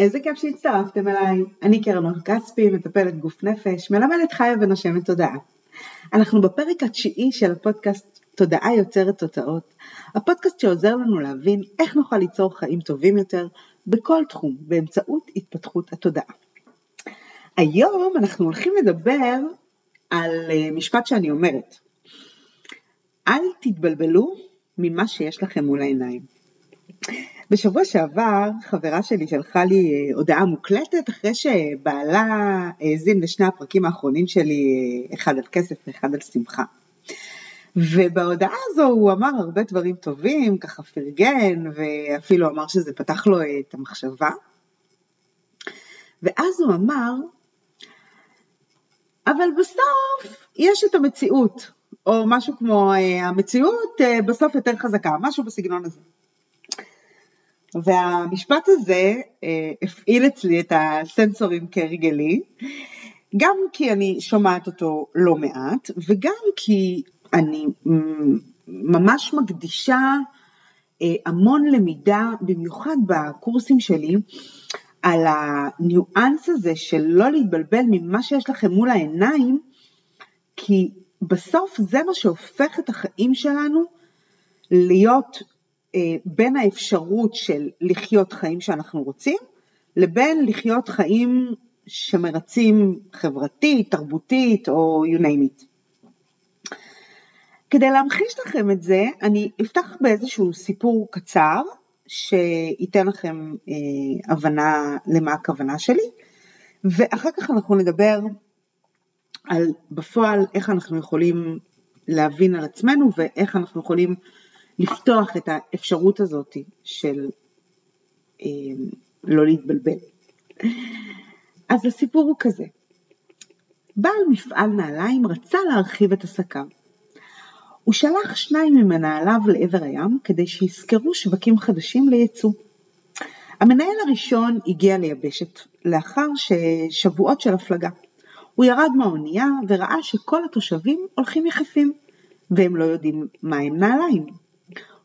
איזה כיף שהצטרפתם אליי. אני קרן אור כספי, מטפלת גוף נפש, מלמדת חיה ונושמת תודעה. אנחנו בפרק התשיעי של הפודקאסט תודעה יוצרת תוצאות, הפודקאסט שעוזר לנו להבין איך נוכל ליצור חיים טובים יותר בכל תחום באמצעות התפתחות התודעה. היום אנחנו הולכים לדבר על אה, משפט שאני אומרת, אל תתבלבלו ממה שיש לכם מול העיניים. בשבוע שעבר חברה שלי שלחה לי אה, הודעה מוקלטת אחרי שבעלה האזין לשני הפרקים האחרונים שלי, אה, אחד על כסף ואחד על שמחה. ובהודעה הזו הוא אמר הרבה דברים טובים, ככה פרגן, ואפילו אמר שזה פתח לו את המחשבה. ואז הוא אמר, אבל בסוף יש את המציאות, או משהו כמו אה, המציאות בסוף יותר חזקה, משהו בסגנון הזה. והמשפט הזה אה, הפעיל אצלי את הסנסורים כהרגלי, גם כי אני שומעת אותו לא מעט, וגם כי אני ממש מקדישה אה, המון למידה, במיוחד בקורסים שלי, על הניואנס הזה של לא להתבלבל ממה שיש לכם מול העיניים, כי בסוף זה מה שהופך את החיים שלנו להיות בין האפשרות של לחיות חיים שאנחנו רוצים, לבין לחיות חיים שמרצים חברתית, תרבותית או you name it. כדי להמחיש לכם את זה, אני אפתח באיזשהו סיפור קצר, שייתן לכם אה, הבנה למה הכוונה שלי, ואחר כך אנחנו נדבר על בפועל איך אנחנו יכולים להבין על עצמנו ואיך אנחנו יכולים לפתוח את האפשרות הזאת של אה, לא להתבלבל. אז הסיפור הוא כזה, בעל מפעל נעליים רצה להרחיב את עסקיו. הוא שלח שניים ממנהליו לעבר הים כדי שיזכרו שווקים חדשים לייצוא. המנהל הראשון הגיע ליבשת לאחר שבועות של הפלגה. הוא ירד מהאונייה וראה שכל התושבים הולכים יחפים, והם לא יודעים מה הם נעליים.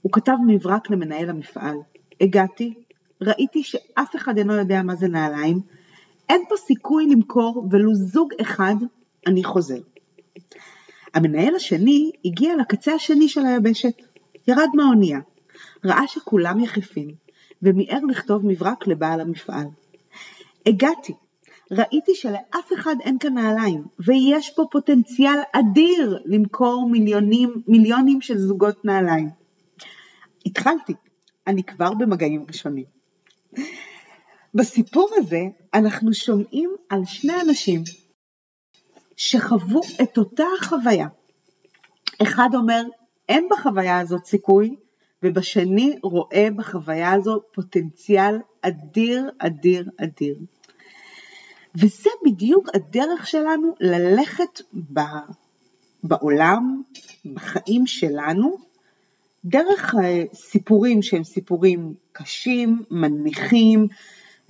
הוא כתב מברק למנהל המפעל. הגעתי, ראיתי שאף אחד אינו יודע מה זה נעליים, אין פה סיכוי למכור ולו זוג אחד, אני חוזר. המנהל השני הגיע לקצה השני של היבשת, ירד מהאונייה, ראה שכולם יחפים, ומיהר לכתוב מברק לבעל המפעל. הגעתי, ראיתי שלאף אחד אין כאן נעליים, ויש פה פוטנציאל אדיר למכור מיליונים, מיליונים של זוגות נעליים. התחלתי, אני כבר במגעים ראשונים. בסיפור הזה אנחנו שומעים על שני אנשים שחוו את אותה החוויה. אחד אומר, אין בחוויה הזאת סיכוי, ובשני רואה בחוויה הזו פוטנציאל אדיר, אדיר, אדיר. וזה בדיוק הדרך שלנו ללכת בעולם, בחיים שלנו, דרך סיפורים שהם סיפורים קשים, מנמיכים,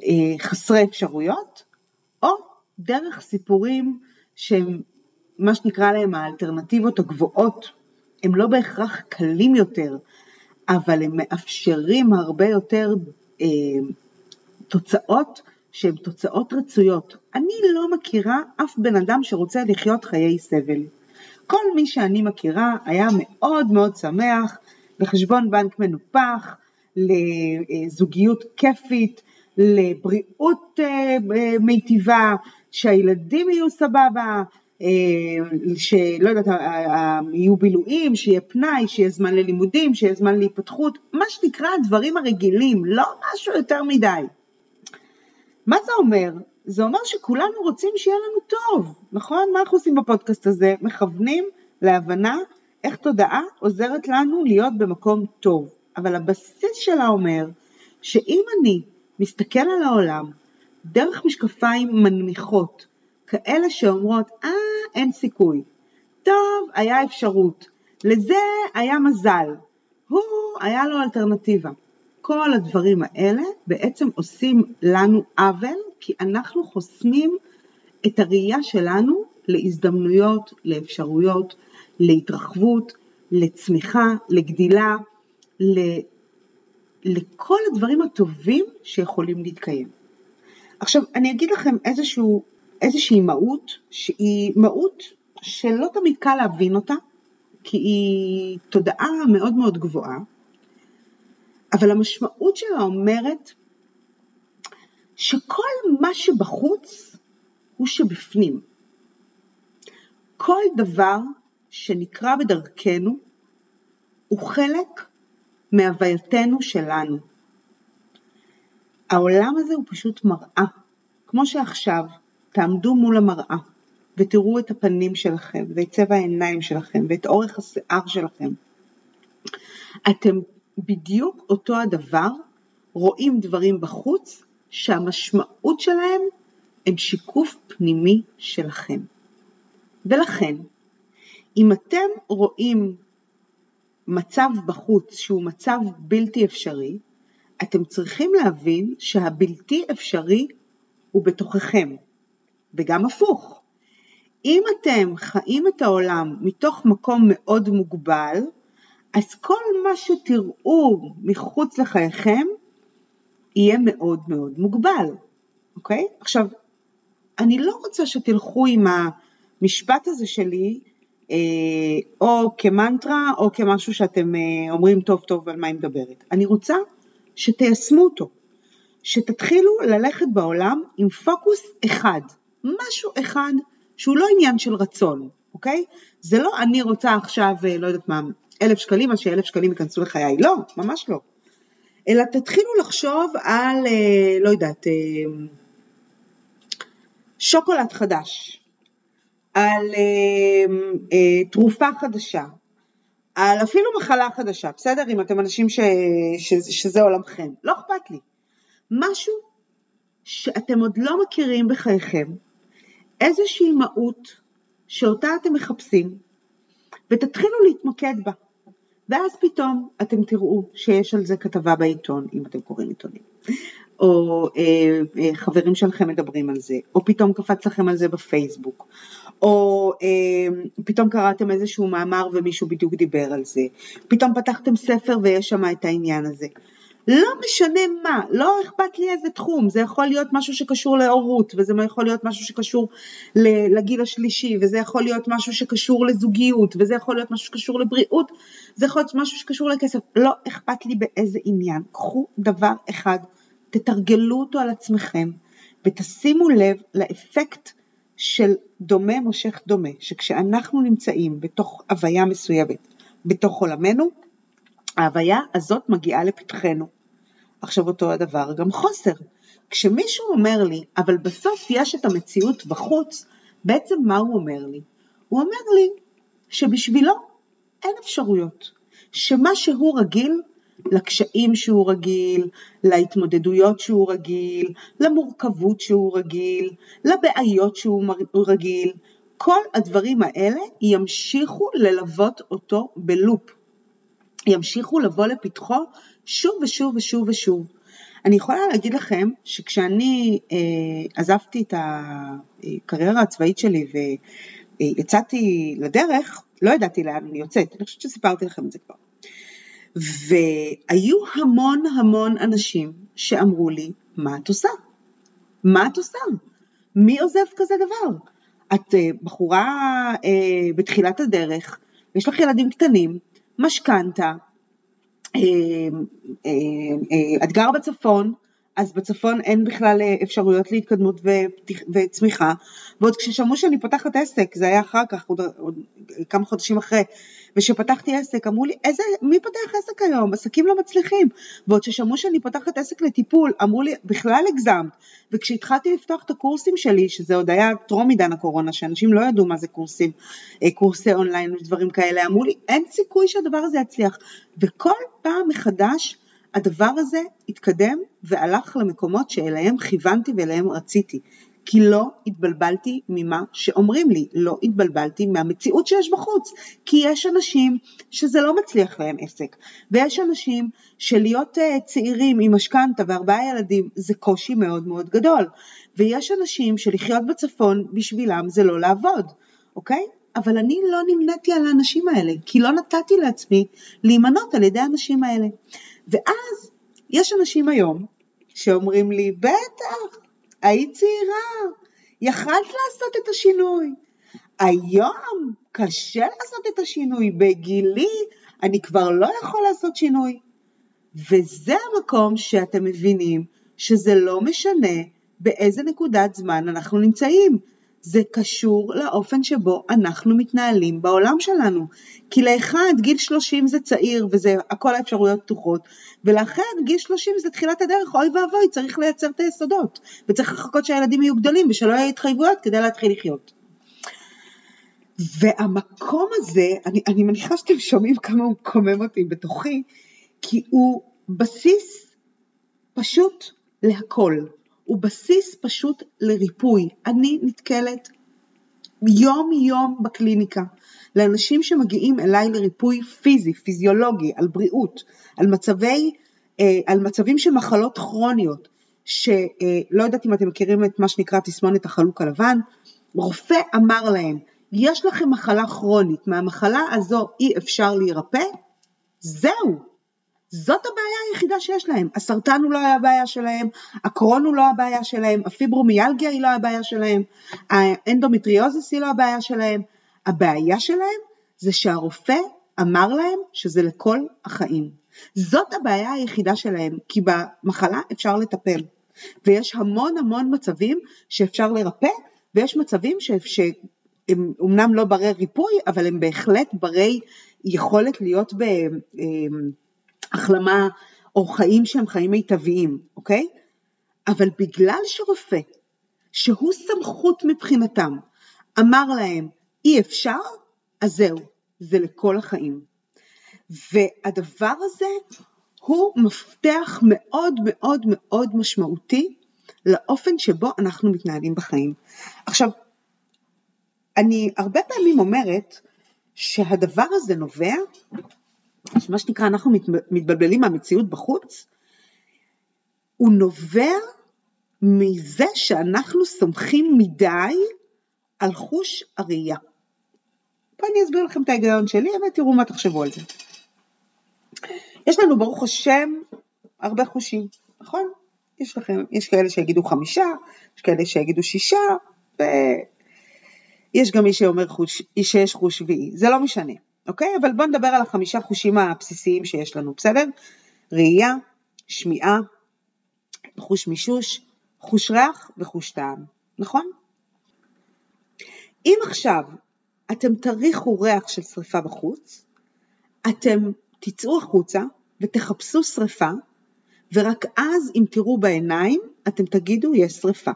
אה, חסרי אפשרויות, או דרך סיפורים שהם מה שנקרא להם האלטרנטיבות הגבוהות, הם לא בהכרח קלים יותר, אבל הם מאפשרים הרבה יותר אה, תוצאות שהן תוצאות רצויות. אני לא מכירה אף בן אדם שרוצה לחיות חיי סבל. כל מי שאני מכירה היה מאוד מאוד שמח לחשבון בנק מנופח, לזוגיות כיפית, לבריאות אה, מיטיבה, שהילדים יהיו סבבה, אה, שלא יודעת, יהיו בילויים, שיהיה פנאי, שיהיה זמן ללימודים, שיהיה זמן להתפתחות, מה שנקרא הדברים הרגילים, לא משהו יותר מדי. מה זה אומר? זה אומר שכולנו רוצים שיהיה לנו טוב, נכון? מה אנחנו עושים בפודקאסט הזה? מכוונים להבנה איך תודעה עוזרת לנו להיות במקום טוב. אבל הבסיס שלה אומר שאם אני מסתכל על העולם דרך משקפיים מנמיכות, כאלה שאומרות, אה, אין סיכוי, טוב, היה אפשרות, לזה היה מזל, הוא, היה לו אלטרנטיבה. כל הדברים האלה בעצם עושים לנו עוול, כי אנחנו חוסמים את הראייה שלנו להזדמנויות, לאפשרויות, להתרחבות, לצמיחה, לגדילה, לכל הדברים הטובים שיכולים להתקיים. עכשיו, אני אגיד לכם איזשהו, איזושהי מהות, שהיא מהות שלא תמיד קל להבין אותה, כי היא תודעה מאוד מאוד גבוהה, אבל המשמעות שלה אומרת שכל מה שבחוץ הוא שבפנים. כל דבר שנקרא בדרכנו הוא חלק מהווייתנו שלנו. העולם הזה הוא פשוט מראה. כמו שעכשיו, תעמדו מול המראה ותראו את הפנים שלכם ואת צבע העיניים שלכם ואת אורך השיער שלכם. אתם בדיוק אותו הדבר, רואים דברים בחוץ שהמשמעות שלהם הם שיקוף פנימי שלכם. ולכן, אם אתם רואים מצב בחוץ שהוא מצב בלתי אפשרי, אתם צריכים להבין שהבלתי אפשרי הוא בתוככם, וגם הפוך. אם אתם חיים את העולם מתוך מקום מאוד מוגבל, אז כל מה שתראו מחוץ לחייכם יהיה מאוד מאוד מוגבל, אוקיי? עכשיו, אני לא רוצה שתלכו עם המשפט הזה שלי או כמנטרה או כמשהו שאתם אה, אומרים טוב טוב על מה היא מדברת. אני רוצה שתיישמו אותו, שתתחילו ללכת בעולם עם פוקוס אחד, משהו אחד שהוא לא עניין של רצון, אוקיי? זה לא אני רוצה עכשיו, אה, לא יודעת מה, אלף שקלים, אז שאלף שקלים ייכנסו לחיי, לא, ממש לא. אלא תתחילו לחשוב על, לא יודעת, שוקולד חדש, על אה, אה, תרופה חדשה, על אפילו מחלה חדשה, בסדר? אם אתם אנשים ש, ש, שזה עולמכם, לא אכפת לי. משהו שאתם עוד לא מכירים בחייכם, איזושהי מהות שאותה אתם מחפשים, ותתחילו להתמקד בה. ואז פתאום אתם תראו שיש על זה כתבה בעיתון, אם אתם קוראים עיתונים, או אה, אה, חברים שלכם מדברים על זה, או פתאום קפץ לכם על זה בפייסבוק, או אה, פתאום קראתם איזשהו מאמר ומישהו בדיוק דיבר על זה, פתאום פתחתם ספר ויש שם את העניין הזה. לא משנה מה, לא אכפת לי איזה תחום, זה יכול להיות משהו שקשור להורות, וזה יכול להיות משהו שקשור לגיל השלישי, וזה יכול להיות משהו שקשור לזוגיות, וזה יכול להיות משהו שקשור לבריאות, זה יכול להיות משהו שקשור לכסף, לא אכפת לי באיזה עניין, קחו דבר אחד, תתרגלו אותו על עצמכם, ותשימו לב לאפקט של דומה מושך דומה, שכשאנחנו נמצאים בתוך הוויה מסוימת, בתוך עולמנו, ההוויה הזאת מגיעה לפתחנו. עכשיו אותו הדבר גם חוסר. כשמישהו אומר לי, אבל בסוף יש את המציאות בחוץ, בעצם מה הוא אומר לי? הוא אומר לי שבשבילו אין אפשרויות, שמה שהוא רגיל, לקשיים שהוא רגיל, להתמודדויות שהוא רגיל, למורכבות שהוא רגיל, לבעיות שהוא רגיל, כל הדברים האלה ימשיכו ללוות אותו בלופ, ימשיכו לבוא לפתחו שוב ושוב ושוב ושוב. אני יכולה להגיד לכם שכשאני אה, עזבתי את הקריירה הצבאית שלי ויצאתי לדרך, לא ידעתי לאן אני יוצאת, אני חושבת שסיפרתי לכם את זה כבר. והיו המון המון אנשים שאמרו לי, מה את עושה? מה את עושה? מי עוזב כזה דבר? את אה, בחורה אה, בתחילת הדרך, יש לך ילדים קטנים, משכנתה, אה, אה, אה, את גרה בצפון, אז בצפון אין בכלל אפשרויות להתקדמות וצמיחה, ועוד כששמעו שאני פותחת עסק, זה היה אחר כך, עוד, עוד כמה חודשים אחרי, וכשפתחתי עסק אמרו לי, איזה, מי פותח עסק היום? עסקים לא מצליחים. ועוד כששמעו שאני פותחת עסק לטיפול, אמרו לי, בכלל הגזמת. וכשהתחלתי לפתוח את הקורסים שלי, שזה עוד היה טרום עידן הקורונה, שאנשים לא ידעו מה זה קורסים, אה, קורסי אונליין ודברים כאלה, אמרו לי, אין סיכוי שהדבר הזה יצליח. וכל פעם מחדש, הדבר הזה התקדם והלך למקומות שאליהם כיוונתי ואליהם רציתי. כי לא התבלבלתי ממה שאומרים לי, לא התבלבלתי מהמציאות שיש בחוץ, כי יש אנשים שזה לא מצליח להם עסק, ויש אנשים שלהיות uh, צעירים עם משכנתה וארבעה ילדים זה קושי מאוד מאוד גדול, ויש אנשים שלחיות בצפון בשבילם זה לא לעבוד, אוקיי? אבל אני לא נמניתי על האנשים האלה, כי לא נתתי לעצמי להימנות על ידי האנשים האלה. ואז יש אנשים היום שאומרים לי, בטח, היית צעירה, יכלת לעשות את השינוי. היום קשה לעשות את השינוי, בגילי אני כבר לא יכול לעשות שינוי. וזה המקום שאתם מבינים שזה לא משנה באיזה נקודת זמן אנחנו נמצאים. זה קשור לאופן שבו אנחנו מתנהלים בעולם שלנו. כי לאחד גיל 30 זה צעיר וזה הכל האפשרויות פתוחות, ולאחר גיל 30 זה תחילת הדרך, אוי ואבוי, צריך לייצר את היסודות, וצריך לחכות שהילדים יהיו גדולים ושלא יהיו התחייבויות כדי להתחיל לחיות. והמקום הזה, אני, אני מניחה שאתם שומעים כמה הוא קומם אותי בתוכי, כי הוא בסיס פשוט להכל. הוא בסיס פשוט לריפוי. אני נתקלת יום יום בקליניקה לאנשים שמגיעים אליי לריפוי פיזי, פיזיולוגי, על בריאות, על מצבי, אה, על מצבים של מחלות כרוניות, שלא אה, יודעת אם אתם מכירים את מה שנקרא תסמונת החלוק הלבן, רופא אמר להם, יש לכם מחלה כרונית, מהמחלה הזו אי אפשר להירפא, זהו, זאת הבעיה היחידה שיש להם. הסרטן הוא לא הבעיה שלהם, הקרון הוא לא הבעיה שלהם, הפיברומיאלגיה היא לא הבעיה שלהם, האנדומטריוזיס היא לא הבעיה שלהם. הבעיה שלהם זה שהרופא אמר להם שזה לכל החיים. זאת הבעיה היחידה שלהם, כי במחלה אפשר לטפל. ויש המון המון מצבים שאפשר לרפא, ויש מצבים ש... שהם אומנם לא ברי ריפוי, אבל הם בהחלט ברי יכולת להיות ב... החלמה או חיים שהם חיים מיטביים, אוקיי? אבל בגלל שרופא, שהוא סמכות מבחינתם, אמר להם אי אפשר, אז זהו, זה לכל החיים. והדבר הזה הוא מפתח מאוד מאוד מאוד משמעותי לאופן שבו אנחנו מתנהלים בחיים. עכשיו, אני הרבה פעמים אומרת שהדבר הזה נובע מה שנקרא אנחנו מתבלבלים מהמציאות בחוץ, הוא נובע מזה שאנחנו סומכים מדי על חוש הראייה. פה אני אסביר לכם את ההיגיון שלי, ותראו מה תחשבו על זה. יש לנו ברוך השם הרבה חושים, נכון? יש לכם, יש כאלה שיגידו חמישה, יש כאלה שיגידו שישה, ויש גם מי שאומר חוש, שיש חוש שביעי, זה לא משנה. אוקיי? אבל בואו נדבר על החמישה חושים הבסיסיים שיש לנו, בסדר? ראייה, שמיעה, חוש מישוש, חוש ריח וחוש טעם, נכון? אם עכשיו אתם תריחו ריח של שריפה בחוץ, אתם תצאו החוצה ותחפשו שריפה, ורק אז אם תראו בעיניים, אתם תגידו יש שריפה.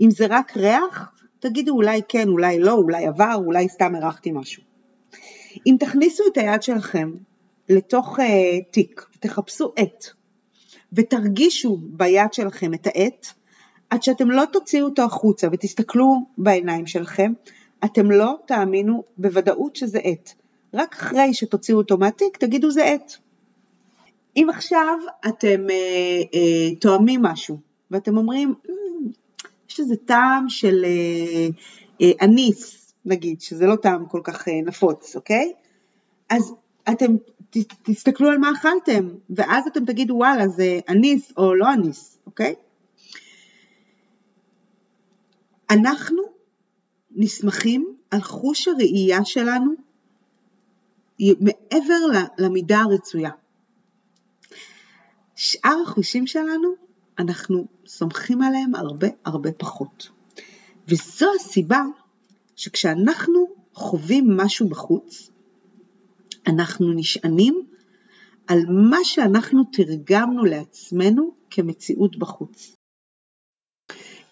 אם זה רק ריח, תגידו אולי כן, אולי לא, אולי עבר, אולי סתם הרחתי משהו. אם תכניסו את היד שלכם לתוך uh, תיק, תחפשו עט, ותרגישו ביד שלכם את העט, עד שאתם לא תוציאו אותו החוצה ותסתכלו בעיניים שלכם, אתם לא תאמינו בוודאות שזה עט. רק אחרי שתוציאו אותו מהתיק תגידו זה עט. אם עכשיו אתם אה, אה, תואמים משהו ואתם אומרים, mm, יש לזה טעם של אה, אה, אניס, נגיד, שזה לא טעם כל כך אה, נפוץ, אוקיי? אז אתם ת, תסתכלו על מה אכלתם, ואז אתם תגידו וואלה זה אניס או לא אניס, אוקיי? אנחנו נסמכים על חוש הראייה שלנו מעבר למידה הרצויה. שאר החושים שלנו, אנחנו סומכים עליהם הרבה הרבה פחות. וזו הסיבה שכשאנחנו חווים משהו בחוץ, אנחנו נשענים על מה שאנחנו תרגמנו לעצמנו כמציאות בחוץ.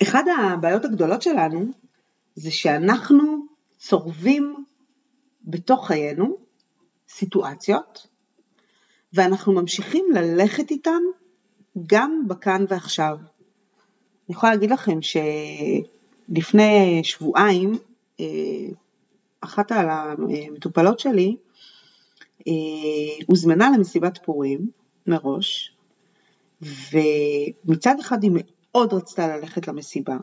אחד הבעיות הגדולות שלנו זה שאנחנו צורבים בתוך חיינו סיטואציות ואנחנו ממשיכים ללכת איתם גם בכאן ועכשיו. אני יכולה להגיד לכם שלפני שבועיים אחת המטופלות שלי אה, הוזמנה למסיבת פורים מראש, ומצד אחד היא מאוד רצתה ללכת למסיבה,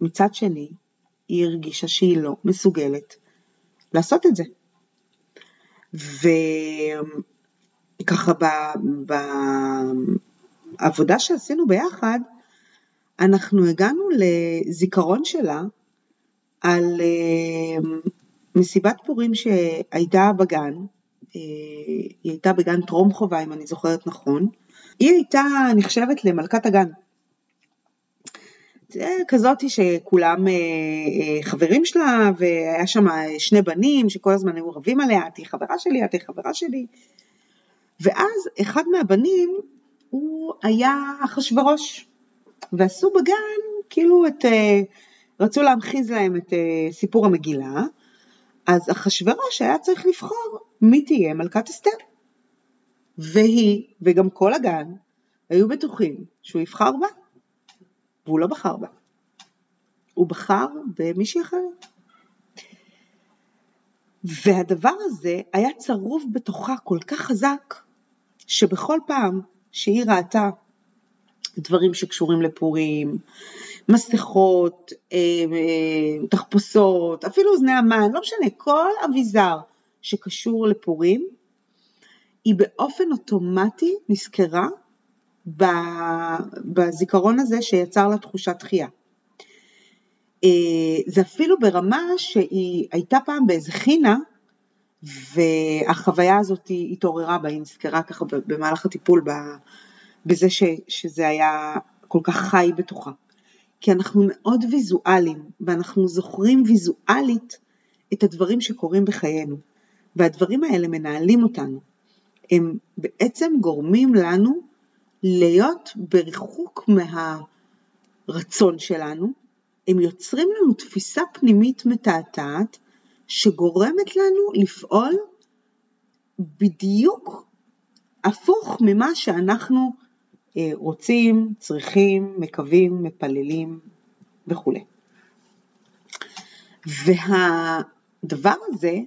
מצד שני היא הרגישה שהיא לא מסוגלת לעשות את זה. וככה בעבודה שעשינו ביחד, אנחנו הגענו לזיכרון שלה על אה, מסיבת פורים שהייתה בגן, אה, היא הייתה בגן טרום חובה אם אני זוכרת נכון, היא הייתה נחשבת למלכת הגן. זה כזאתי שכולם אה, חברים שלה והיה שם שני בנים שכל הזמן היו רבים עליה, את היא חברה שלי, את היא חברה שלי. ואז אחד מהבנים הוא היה אחשורוש, ועשו בגן כאילו את, רצו להמחיז להם את סיפור המגילה, אז אחשורוש היה צריך לבחור מי תהיה מלכת אסתר. והיא, וגם כל הגן, היו בטוחים שהוא יבחר בה, והוא לא בחר בה. הוא בחר במישהי אחרת. והדבר הזה היה צרוב בתוכה כל כך חזק, שבכל פעם שהיא ראתה דברים שקשורים לפורים, מסכות, אה, אה, תחפושות, אפילו אוזני המן, לא משנה, כל אביזר שקשור לפורים, היא באופן אוטומטי נזכרה בזיכרון הזה שיצר לה תחושת דחייה. אה, זה אפילו ברמה שהיא הייתה פעם באיזה חינה, והחוויה הזאת התעוררה בה, היא נזכרה ככה במהלך הטיפול בזה שזה היה כל כך חי בתוכה. כי אנחנו מאוד ויזואליים, ואנחנו זוכרים ויזואלית את הדברים שקורים בחיינו, והדברים האלה מנהלים אותנו. הם בעצם גורמים לנו להיות בריחוק מהרצון שלנו, הם יוצרים לנו תפיסה פנימית מתעתעת, שגורמת לנו לפעול בדיוק הפוך ממה שאנחנו רוצים, צריכים, מקווים, מפללים וכולי. והדבר הזה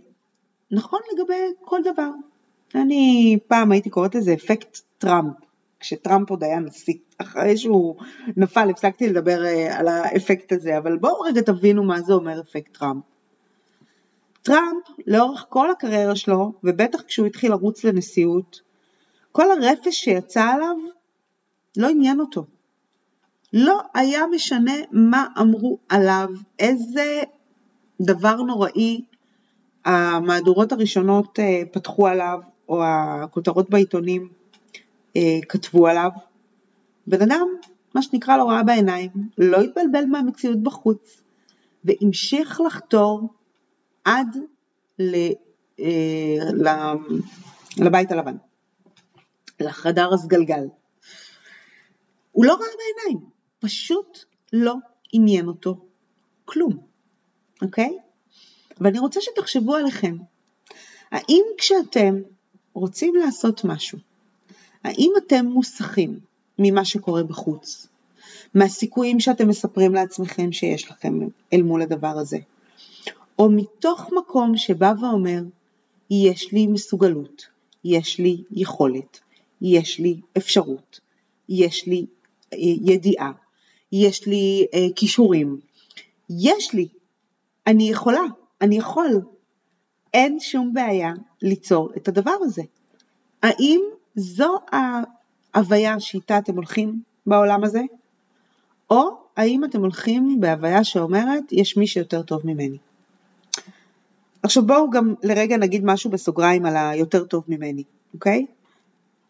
נכון לגבי כל דבר. אני פעם הייתי קוראת לזה אפקט טראמפ, כשטראמפ עוד היה נשיא. אחרי שהוא נפל הפסקתי לדבר אה, על האפקט הזה, אבל בואו רגע תבינו מה זה אומר אפקט טראמפ. טראמפ, לאורך כל הקריירה שלו, ובטח כשהוא התחיל לרוץ לנשיאות, כל הרפש שיצא עליו לא עניין אותו. לא היה משנה מה אמרו עליו, איזה דבר נוראי המהדורות הראשונות אה, פתחו עליו, או הכותרות בעיתונים אה, כתבו עליו. בן אדם, מה שנקרא לו ראה בעיניים, לא התבלבל מהמציאות בחוץ, והמשיך לחתור עד ל, אה, לבית הלבן, לחדר הסגלגל. הוא לא ראה בעיניים, פשוט לא עניין אותו כלום, אוקיי? ואני רוצה שתחשבו עליכם. האם כשאתם רוצים לעשות משהו, האם אתם מוסכים ממה שקורה בחוץ, מהסיכויים שאתם מספרים לעצמכם שיש לכם אל מול הדבר הזה, או מתוך מקום שבא ואומר, יש לי מסוגלות, יש לי יכולת, יש לי אפשרות, יש לי ידיעה, יש לי אה, כישורים, יש לי, אני יכולה, אני יכול. אין שום בעיה ליצור את הדבר הזה. האם זו ההוויה שאיתה אתם הולכים בעולם הזה? או האם אתם הולכים בהוויה שאומרת, יש מי שיותר טוב ממני? עכשיו בואו גם לרגע נגיד משהו בסוגריים על היותר טוב ממני, אוקיי?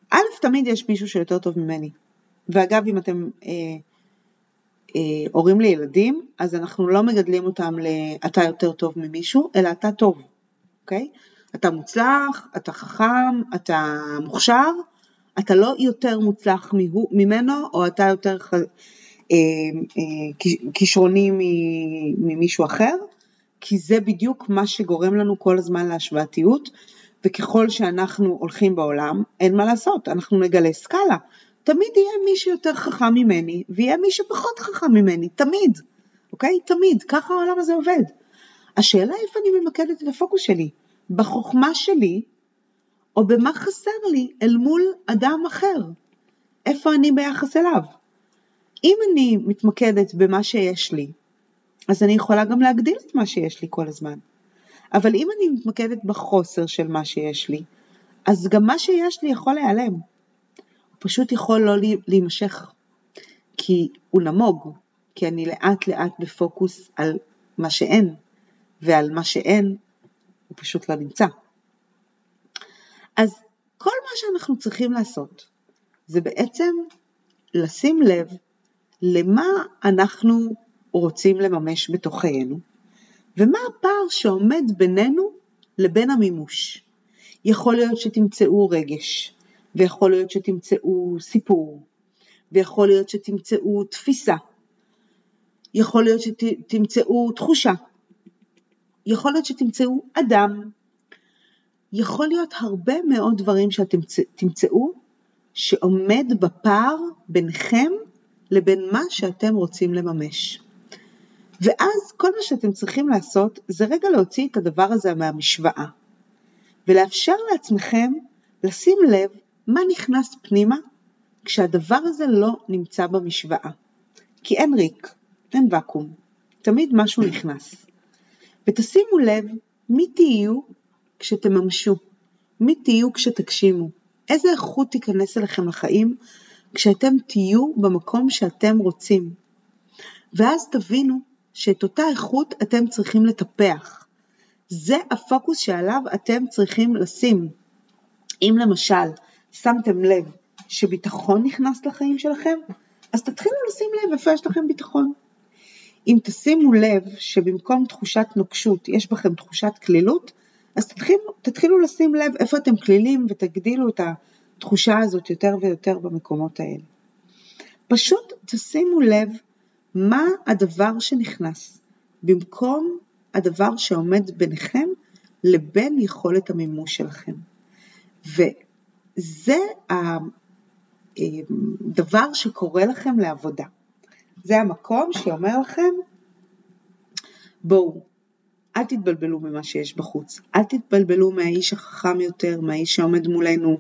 א', תמיד יש מישהו שיותר טוב ממני. ואגב, אם אתם אה, אה, הורים לילדים, אז אנחנו לא מגדלים אותם ל"אתה יותר טוב ממישהו", אלא "אתה טוב", אוקיי? אתה מוצלח, אתה חכם, אתה מוכשר, אתה לא יותר מוצלח ממנו, או אתה יותר אה, אה, כישרוני ממישהו אחר, כי זה בדיוק מה שגורם לנו כל הזמן להשוואתיות, וככל שאנחנו הולכים בעולם, אין מה לעשות, אנחנו נגלה סקאלה. תמיד יהיה מי שיותר חכם ממני, ויהיה מי שפחות חכם ממני, תמיד, אוקיי? תמיד, ככה העולם הזה עובד. השאלה איפה אני ממקדת את הפוקוס שלי, בחוכמה שלי, או במה חסר לי אל מול אדם אחר, איפה אני ביחס אליו. אם אני מתמקדת במה שיש לי, אז אני יכולה גם להגדיל את מה שיש לי כל הזמן. אבל אם אני מתמקדת בחוסר של מה שיש לי, אז גם מה שיש לי יכול להיעלם. פשוט יכול לא להימשך. כי הוא נמוג, כי אני לאט לאט בפוקוס על מה שאין, ועל מה שאין הוא פשוט לא נמצא. אז כל מה שאנחנו צריכים לעשות זה בעצם לשים לב למה אנחנו רוצים לממש בתוכנו, ומה הפער שעומד בינינו לבין המימוש. יכול להיות שתמצאו רגש, ויכול להיות שתמצאו סיפור, ויכול להיות שתמצאו תפיסה, יכול להיות שתמצאו תחושה, יכול להיות שתמצאו אדם, יכול להיות הרבה מאוד דברים שאתם תמצאו שעומד בפער ביניכם לבין מה שאתם רוצים לממש. ואז כל מה שאתם צריכים לעשות זה רגע להוציא את הדבר הזה מהמשוואה ולאפשר לעצמכם לשים לב מה נכנס פנימה כשהדבר הזה לא נמצא במשוואה. כי אין ריק, אין ואקום, תמיד משהו נכנס. ותשימו לב מי תהיו כשתממשו, מי תהיו כשתגשימו, איזה איכות תיכנס אליכם לחיים כשאתם תהיו במקום שאתם רוצים. ואז תבינו שאת אותה איכות אתם צריכים לטפח. זה הפוקוס שעליו אתם צריכים לשים. אם למשל שמתם לב שביטחון נכנס לחיים שלכם, אז תתחילו לשים לב איפה יש לכם ביטחון. אם תשימו לב שבמקום תחושת נוקשות יש בכם תחושת כלילות, אז תתחילו, תתחילו לשים לב איפה אתם כלילים ותגדילו את התחושה הזאת יותר ויותר במקומות האלה. פשוט תשימו לב מה הדבר שנכנס במקום הדבר שעומד ביניכם לבין יכולת המימוש שלכם. וזה הדבר שקורה לכם לעבודה. זה המקום שאומר לכם, בואו, אל תתבלבלו ממה שיש בחוץ, אל תתבלבלו מהאיש החכם יותר, מהאיש שעומד מולנו,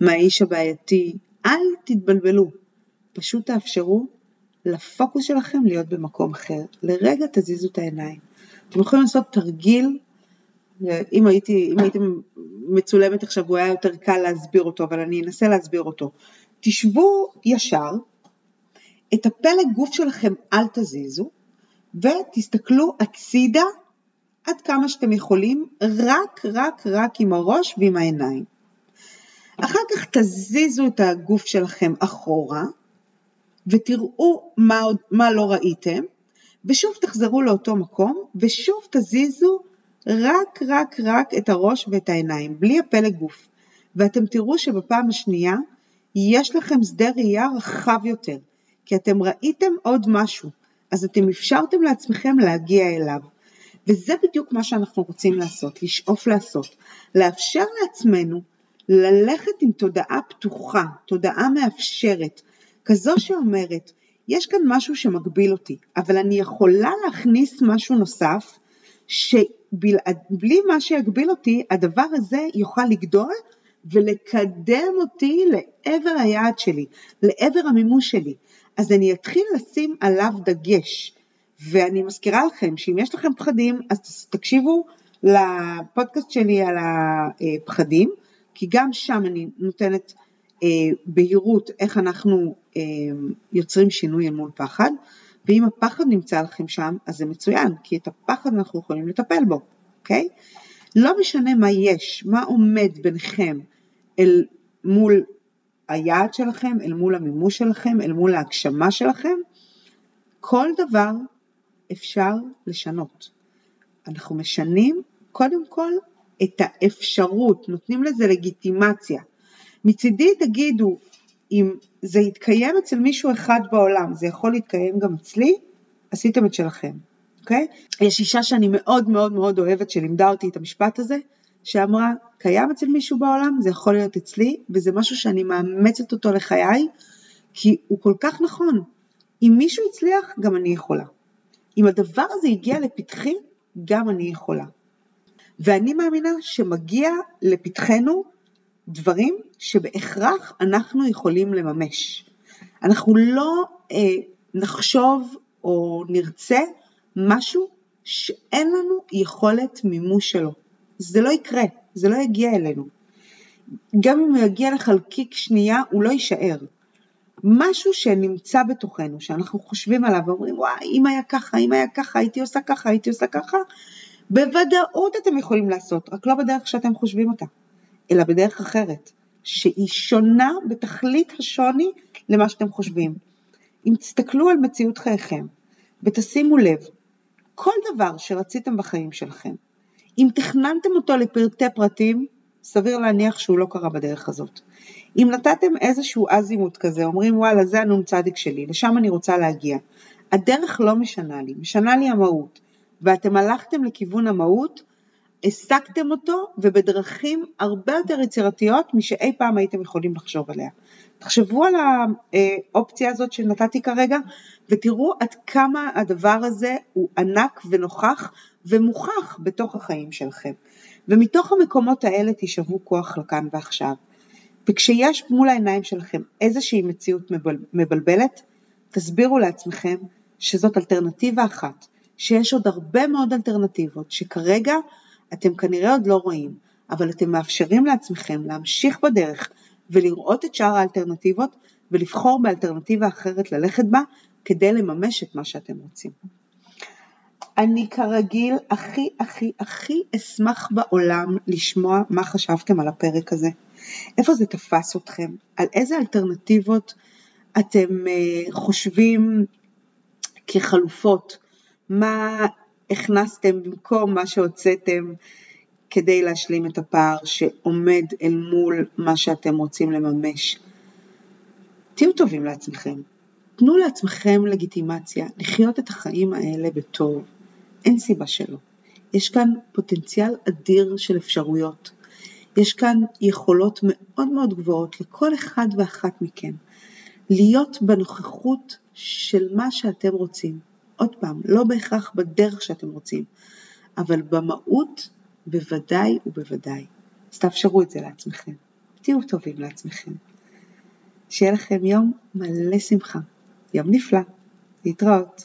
מהאיש הבעייתי, אל תתבלבלו. פשוט תאפשרו לפוקוס שלכם להיות במקום אחר. לרגע תזיזו את העיניים. אתם יכולים לעשות תרגיל, אם הייתי, אם הייתי מצולמת עכשיו הוא היה יותר קל להסביר אותו, אבל אני אנסה להסביר אותו. תשבו ישר, את הפלג גוף שלכם אל תזיזו, ותסתכלו הצידה עד כמה שאתם יכולים, רק רק רק עם הראש ועם העיניים. אחר כך תזיזו את הגוף שלכם אחורה, ותראו מה, מה לא ראיתם, ושוב תחזרו לאותו מקום, ושוב תזיזו רק רק רק את הראש ואת העיניים, בלי הפלג גוף. ואתם תראו שבפעם השנייה יש לכם שדה ראייה רחב יותר, כי אתם ראיתם עוד משהו, אז אתם אפשרתם לעצמכם להגיע אליו. וזה בדיוק מה שאנחנו רוצים לעשות, לשאוף לעשות, לאפשר לעצמנו ללכת עם תודעה פתוחה, תודעה מאפשרת, כזו שאומרת, יש כאן משהו שמגביל אותי, אבל אני יכולה להכניס משהו נוסף, שבלי מה שיגביל אותי, הדבר הזה יוכל לגדול ולקדם אותי לעבר היעד שלי, לעבר המימוש שלי. אז אני אתחיל לשים עליו דגש. ואני מזכירה לכם שאם יש לכם פחדים, אז תקשיבו לפודקאסט שלי על הפחדים, כי גם שם אני נותנת אה, בהירות איך אנחנו אה, יוצרים שינוי אל מול פחד, ואם הפחד נמצא לכם שם, אז זה מצוין, כי את הפחד אנחנו יכולים לטפל בו, אוקיי? לא משנה מה יש, מה עומד ביניכם אל מול היעד שלכם, אל מול המימוש שלכם, אל מול ההגשמה שלכם, כל דבר אפשר לשנות. אנחנו משנים קודם כל את האפשרות, נותנים לזה לגיטימציה. מצידי תגידו, אם זה יתקיים אצל מישהו אחד בעולם, זה יכול להתקיים גם אצלי, עשיתם את שלכם, אוקיי? יש אישה שאני מאוד מאוד מאוד אוהבת שלימדה אותי את המשפט הזה, שאמרה, קיים אצל מישהו בעולם, זה יכול להיות אצלי, וזה משהו שאני מאמצת אותו לחיי, כי הוא כל כך נכון. אם מישהו הצליח, גם אני יכולה. אם הדבר הזה הגיע לפתחי, גם אני יכולה. ואני מאמינה שמגיע לפתחנו דברים שבהכרח אנחנו יכולים לממש. אנחנו לא אה, נחשוב או נרצה משהו שאין לנו יכולת מימוש שלו. זה לא יקרה, זה לא יגיע אלינו. גם אם הוא יגיע לחלקיק שנייה, הוא לא יישאר. משהו שנמצא בתוכנו, שאנחנו חושבים עליו ואומרים, וואי, אם היה ככה, אם היה ככה, הייתי עושה ככה, הייתי עושה ככה, בוודאות אתם יכולים לעשות, רק לא בדרך שאתם חושבים אותה, אלא בדרך אחרת, שהיא שונה בתכלית השוני למה שאתם חושבים. אם תסתכלו על מציאות חייכם ותשימו לב, כל דבר שרציתם בחיים שלכם, אם תכננתם אותו לפרטי פרטים, סביר להניח שהוא לא קרה בדרך הזאת. אם נתתם איזשהו אזימוט כזה, אומרים וואלה זה הנ"צ שלי, לשם אני רוצה להגיע. הדרך לא משנה לי, משנה לי המהות. ואתם הלכתם לכיוון המהות, השגתם אותו ובדרכים הרבה יותר יצירתיות משאי פעם הייתם יכולים לחשוב עליה. תחשבו על האופציה הזאת שנתתי כרגע ותראו עד כמה הדבר הזה הוא ענק ונוכח ומוכח בתוך החיים שלכם. ומתוך המקומות האלה תשאבו כוח לכאן ועכשיו. וכשיש מול העיניים שלכם איזושהי מציאות מבלבלת, תסבירו לעצמכם שזאת אלטרנטיבה אחת, שיש עוד הרבה מאוד אלטרנטיבות שכרגע אתם כנראה עוד לא רואים, אבל אתם מאפשרים לעצמכם להמשיך בדרך ולראות את שאר האלטרנטיבות ולבחור באלטרנטיבה אחרת ללכת בה כדי לממש את מה שאתם רוצים. אני כרגיל הכי הכי הכי אשמח בעולם לשמוע מה חשבתם על הפרק הזה. איפה זה תפס אתכם? על איזה אלטרנטיבות אתם אה, חושבים כחלופות? מה הכנסתם במקום מה שהוצאתם כדי להשלים את הפער שעומד אל מול מה שאתם רוצים לממש? תהיו טובים לעצמכם. תנו לעצמכם לגיטימציה לחיות את החיים האלה בטוב. אין סיבה שלא. יש כאן פוטנציאל אדיר של אפשרויות. יש כאן יכולות מאוד מאוד גבוהות לכל אחד ואחת מכם להיות בנוכחות של מה שאתם רוצים. עוד פעם, לא בהכרח בדרך שאתם רוצים, אבל במהות בוודאי ובוודאי. אז תאפשרו את זה לעצמכם. תהיו טובים לעצמכם. שיהיה לכם יום מלא שמחה. יום נפלא. להתראות.